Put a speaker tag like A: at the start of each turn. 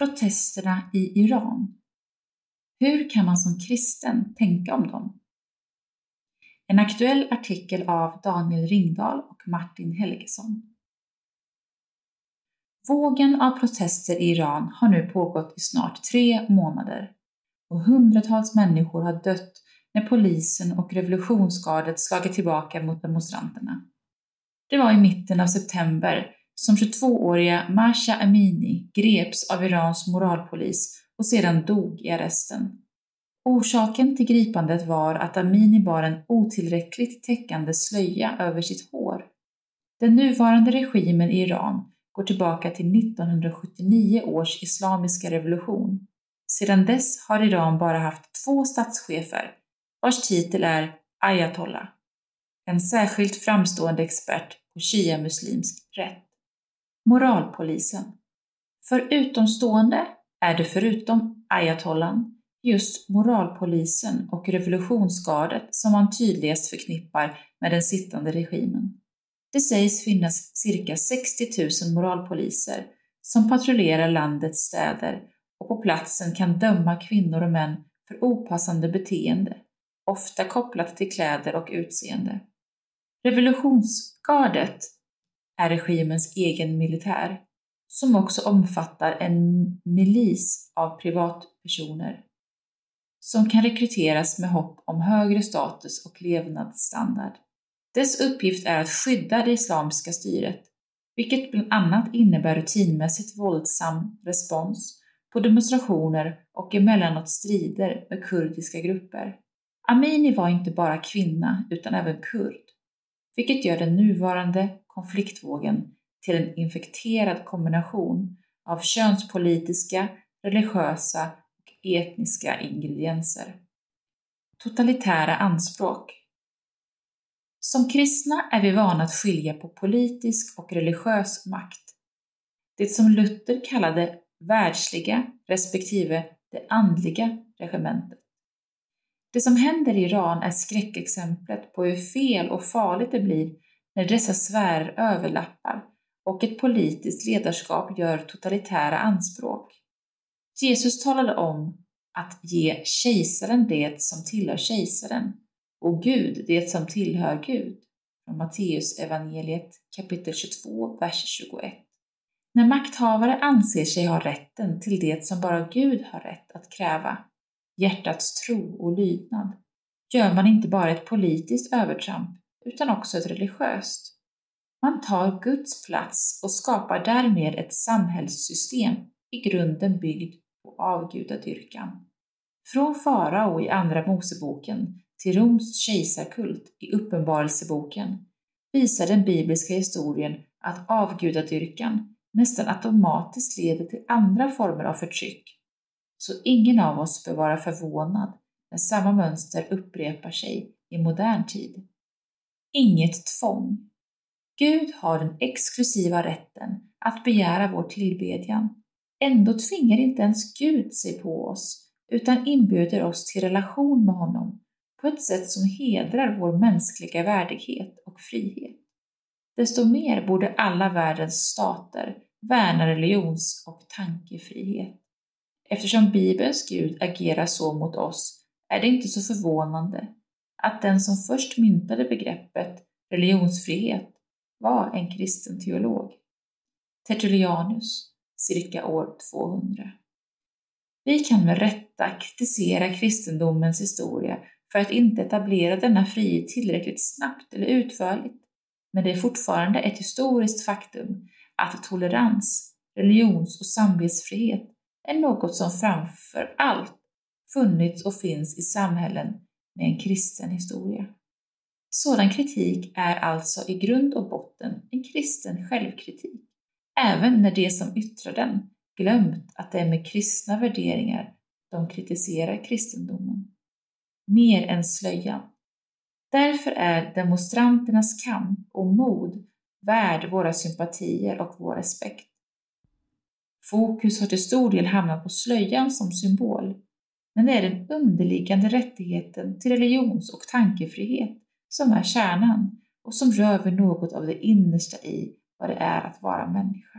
A: Protesterna i Iran. Hur kan man som kristen tänka om dem? En aktuell artikel av Daniel Ringdahl och Martin Helgesson. Vågen av protester i Iran har nu pågått i snart tre månader och hundratals människor har dött när polisen och revolutionsgardet slagit tillbaka mot demonstranterna. Det var i mitten av september som 22-åriga Masha Amini greps av Irans moralpolis och sedan dog i arresten. Orsaken till gripandet var att Amini bar en otillräckligt täckande slöja över sitt hår. Den nuvarande regimen i Iran går tillbaka till 1979 års islamiska revolution. Sedan dess har Iran bara haft två statschefer, vars titel är ayatollah, en särskilt framstående expert på shia-muslimsk rätt. Moralpolisen. För utomstående är det förutom ayatollan just moralpolisen och revolutionsgardet som man tydligast förknippar med den sittande regimen. Det sägs finnas cirka 60 000 moralpoliser som patrullerar landets städer och på platsen kan döma kvinnor och män för opassande beteende, ofta kopplat till kläder och utseende. Revolutionsgardet är regimens egen militär, som också omfattar en milis av privatpersoner som kan rekryteras med hopp om högre status och levnadsstandard. Dess uppgift är att skydda det islamiska styret, vilket bland annat innebär rutinmässigt våldsam respons på demonstrationer och emellanåt strider med kurdiska grupper. Amini var inte bara kvinna utan även kurd, vilket gör den nuvarande konfliktvågen till en infekterad kombination av könspolitiska, religiösa och etniska ingredienser. Totalitära anspråk som kristna är vi vana att skilja på politisk och religiös makt. Det som Luther kallade världsliga respektive det andliga regementet. Det som händer i Iran är skräckexemplet på hur fel och farligt det blir när dessa sfärer överlappar och ett politiskt ledarskap gör totalitära anspråk. Jesus talade om att ge kejsaren det som tillhör kejsaren och Gud det som tillhör Gud. Från Matteus evangeliet kapitel 22, vers 21. När makthavare anser sig ha rätten till det som bara Gud har rätt att kräva, hjärtats tro och lydnad, gör man inte bara ett politiskt övertramp utan också ett religiöst. Man tar Guds plats och skapar därmed ett samhällssystem i grunden byggd på avgudadyrkan. Från farao i Andra Moseboken till Roms kejsarkult i Uppenbarelseboken visar den bibliska historien att avgudadyrkan nästan automatiskt leder till andra former av förtryck, så ingen av oss bör vara förvånad när samma mönster upprepar sig i modern tid. Inget tvång. Gud har den exklusiva rätten att begära vår tillbedjan. Ändå tvingar inte ens Gud sig på oss, utan inbjuder oss till relation med honom på ett sätt som hedrar vår mänskliga värdighet och frihet. Desto mer borde alla världens stater värna religions och tankefrihet. Eftersom Bibelns Gud agerar så mot oss är det inte så förvånande att den som först myntade begreppet religionsfrihet var en kristen teolog, Tertullianus, cirka år 200. Vi kan med rätta kritisera kristendomens historia för att inte etablera denna frihet tillräckligt snabbt eller utförligt, men det är fortfarande ett historiskt faktum att tolerans, religions och samvetsfrihet är något som framför allt funnits och finns i samhällen med en kristen historia. Sådan kritik är alltså i grund och botten en kristen självkritik, även när de som yttrar den glömt att det är med kristna värderingar de kritiserar kristendomen mer än slöjan. Därför är demonstranternas kamp och mod värd våra sympatier och vår respekt. Fokus har till stor del hamnat på slöjan som symbol, men det är den underliggande rättigheten till religions och tankefrihet som är kärnan och som rör vid något av det innersta i vad det är att vara människa.